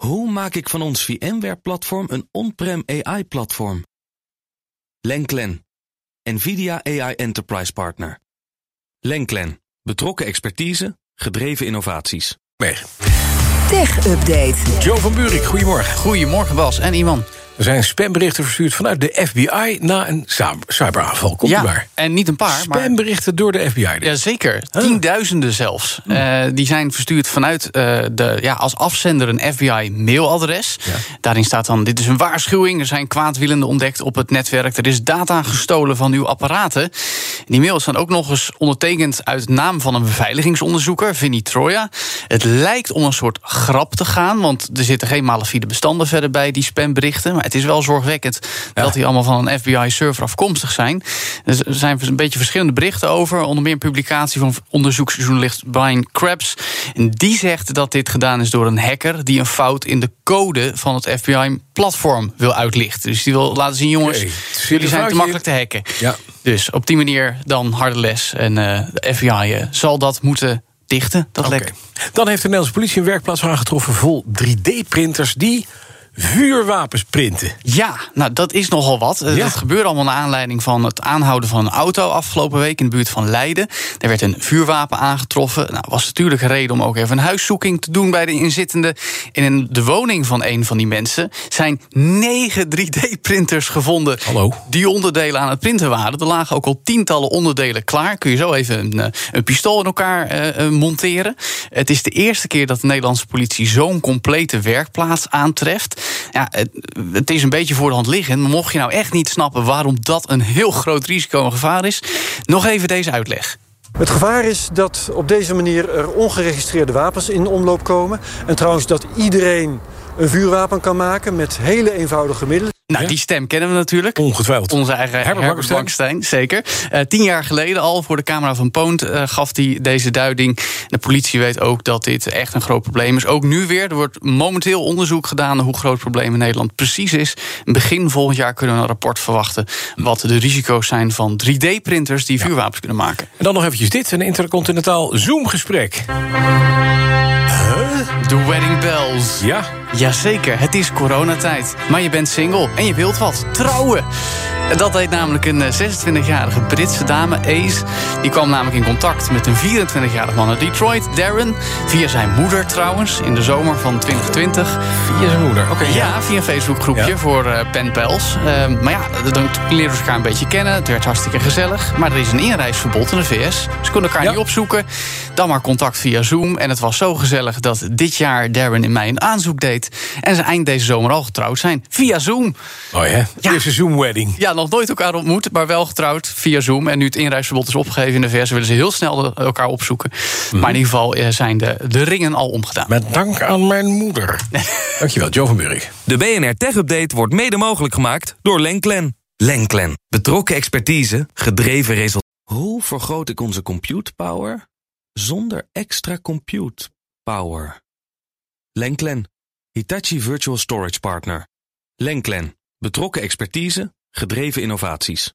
Hoe maak ik van ons VMware-platform een on-prem AI-platform? Lenklen, NVIDIA AI Enterprise Partner. Lenklen, betrokken expertise, gedreven innovaties. Weg. Tech Update. Joe van Buurik, goedemorgen. Goedemorgen Bas en Iman. Er zijn spamberichten verstuurd vanuit de FBI na een cyberaanval. Komt ja, maar. en niet een paar, maar... Spamberichten door de FBI. Ja, zeker. Tienduizenden zelfs. Uh, die zijn verstuurd vanuit uh, de, ja, als afzender een FBI-mailadres. Ja. Daarin staat dan, dit is een waarschuwing. Er zijn kwaadwillenden ontdekt op het netwerk. Er is data gestolen van uw apparaten. Die mails staan ook nog eens ondertekend uit naam van een beveiligingsonderzoeker, Vinnie Troja. Het lijkt om een soort grap te gaan, want er zitten geen malafide bestanden verder bij die spamberichten. Maar het is wel zorgwekkend ja. dat die allemaal van een FBI-server afkomstig zijn. Er zijn een beetje verschillende berichten over. Onder meer een publicatie van onderzoeksjournalist Brian Krebs. En die zegt dat dit gedaan is door een hacker die een fout in de code van het FBI-platform wil uitlichten. Dus die wil laten zien, jongens, okay. jullie zijn te makkelijk te hacken. Ja. Dus op die manier dan harde les. En uh, de FBI uh, zal dat moeten dichten, dat okay. lek. Dan heeft de Nederlandse politie een werkplaats aangetroffen vol 3D-printers die vuurwapens printen. Ja, nou dat is nogal wat. Ja. Dat gebeurde allemaal naar aanleiding van het aanhouden van een auto afgelopen week in de buurt van Leiden. Er werd een vuurwapen aangetroffen. Nou, was natuurlijk een reden om ook even een huiszoeking te doen bij de inzittenden. En in de woning van een van die mensen zijn negen 3D-printers gevonden. Hallo. Die onderdelen aan het printen waren. Er lagen ook al tientallen onderdelen klaar. Kun je zo even een, een pistool in elkaar uh, monteren. Het is de eerste keer dat de Nederlandse politie zo'n complete werkplaats aantreft. Ja, het, het, is een beetje voor de hand liggend. Mocht je nou echt niet snappen waarom dat een heel groot risico en gevaar is, nog even deze uitleg. Het gevaar is dat op deze manier er ongeregistreerde wapens in omloop komen. En trouwens dat iedereen een vuurwapen kan maken met hele eenvoudige middelen. Nou, die stem kennen we natuurlijk. Ongetwijfeld. Onze eigen Herbert, Herbert Blankenstein, zeker. Uh, tien jaar geleden al voor de camera van Poont uh, gaf hij deze duiding. De politie weet ook dat dit echt een groot probleem is. Ook nu weer. Er wordt momenteel onderzoek gedaan naar hoe groot het probleem in Nederland precies is. Begin volgend jaar kunnen we een rapport verwachten wat de risico's zijn van 3D-printers die ja. vuurwapens kunnen maken. En dan nog eventjes dit: een intercontinentaal Zoom-gesprek. De Wedding Bells. Ja. Jazeker, het is coronatijd. Maar je bent single en je wilt wat. Trouwen. Dat deed namelijk een 26-jarige Britse dame, Ace. Die kwam namelijk in contact met een 24-jarig man uit Detroit, Darren. Via zijn moeder trouwens, in de zomer van 2020. Via zijn moeder, oké. Okay, ja. ja. via een Facebookgroepje ja. voor uh, penpals. Uh, maar ja, dan leren ze elkaar een beetje kennen. Het werd hartstikke gezellig. Maar er is een inreisverbod in de VS. Ze konden elkaar ja. niet opzoeken. Dan maar contact via Zoom. En het was zo gezellig dat dit jaar Darren in mij een aanzoek deed. En ze eind deze zomer al getrouwd zijn. Via Zoom. Oh ja, ja. eerste Zoom-wedding. Ja, nog nooit elkaar ontmoet, maar wel getrouwd via Zoom. En nu het inreisverbod is opgegeven in de VS, willen ze heel snel elkaar opzoeken. Mm. Maar in ieder geval zijn de, de ringen al omgedaan. Met dank aan mijn moeder. Dankjewel, Joe van Burg. De BNR Tech Update wordt mede mogelijk gemaakt door Lenklen. Lenklen. Betrokken expertise, gedreven resultaten. Hoe vergroot ik onze compute power zonder extra compute power? Lenklen. Hitachi Virtual Storage Partner. Lenklen. Betrokken expertise, gedreven innovaties.